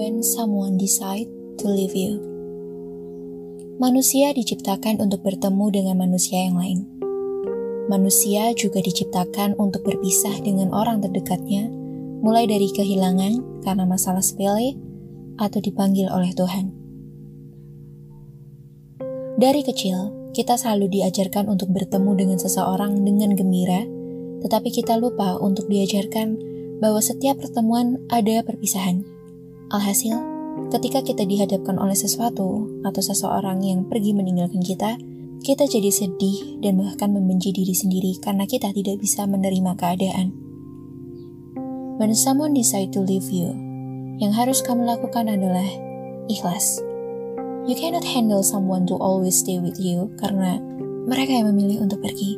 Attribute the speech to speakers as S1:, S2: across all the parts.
S1: when someone decide to leave you. Manusia diciptakan untuk bertemu dengan manusia yang lain. Manusia juga diciptakan untuk berpisah dengan orang terdekatnya, mulai dari kehilangan karena masalah sepele atau dipanggil oleh Tuhan. Dari kecil, kita selalu diajarkan untuk bertemu dengan seseorang dengan gembira, tetapi kita lupa untuk diajarkan bahwa setiap pertemuan ada perpisahan. Alhasil, ketika kita dihadapkan oleh sesuatu atau seseorang yang pergi meninggalkan kita, kita jadi sedih dan bahkan membenci diri sendiri karena kita tidak bisa menerima keadaan. When someone decide to leave you, yang harus kamu lakukan adalah ikhlas. You cannot handle someone to always stay with you karena mereka yang memilih untuk pergi.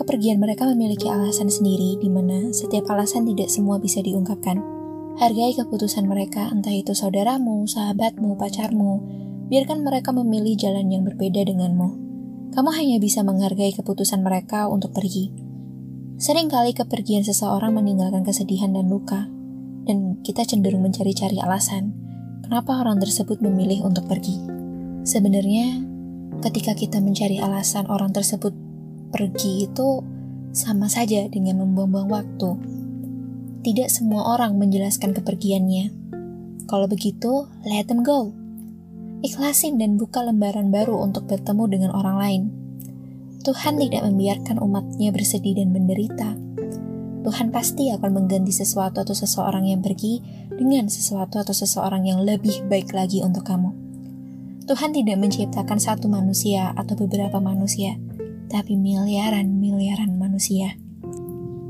S1: Kepergian mereka memiliki alasan sendiri di mana setiap alasan tidak semua bisa diungkapkan. Hargai keputusan mereka, entah itu saudaramu, sahabatmu, pacarmu. Biarkan mereka memilih jalan yang berbeda denganmu. Kamu hanya bisa menghargai keputusan mereka untuk pergi. Seringkali kepergian seseorang meninggalkan kesedihan dan luka, dan kita cenderung mencari-cari alasan kenapa orang tersebut memilih untuk pergi. Sebenarnya, ketika kita mencari alasan orang tersebut pergi itu sama saja dengan membuang-buang waktu. Tidak semua orang menjelaskan kepergiannya. Kalau begitu, let them go. Ikhlasin dan buka lembaran baru untuk bertemu dengan orang lain. Tuhan tidak membiarkan umatnya bersedih dan menderita. Tuhan pasti akan mengganti sesuatu atau seseorang yang pergi dengan sesuatu atau seseorang yang lebih baik lagi untuk kamu. Tuhan tidak menciptakan satu manusia atau beberapa manusia, tapi miliaran-miliaran manusia.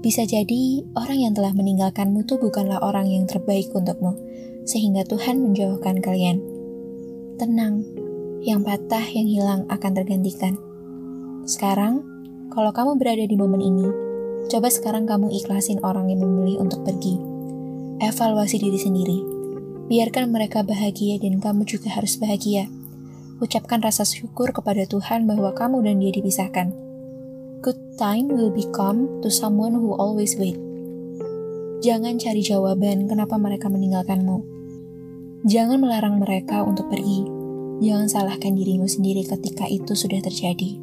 S1: Bisa jadi orang yang telah meninggalkanmu itu bukanlah orang yang terbaik untukmu, sehingga Tuhan menjauhkan kalian. Tenang, yang patah, yang hilang akan tergantikan. Sekarang, kalau kamu berada di momen ini, coba sekarang kamu ikhlasin orang yang memilih untuk pergi Evaluasi diri sendiri. Biarkan mereka bahagia dan kamu juga harus bahagia. Ucapkan rasa syukur kepada Tuhan bahwa kamu dan dia dipisahkan. Good time will become to someone who always wait. Jangan cari jawaban kenapa mereka meninggalkanmu. Jangan melarang mereka untuk pergi. Jangan salahkan dirimu sendiri ketika itu sudah terjadi.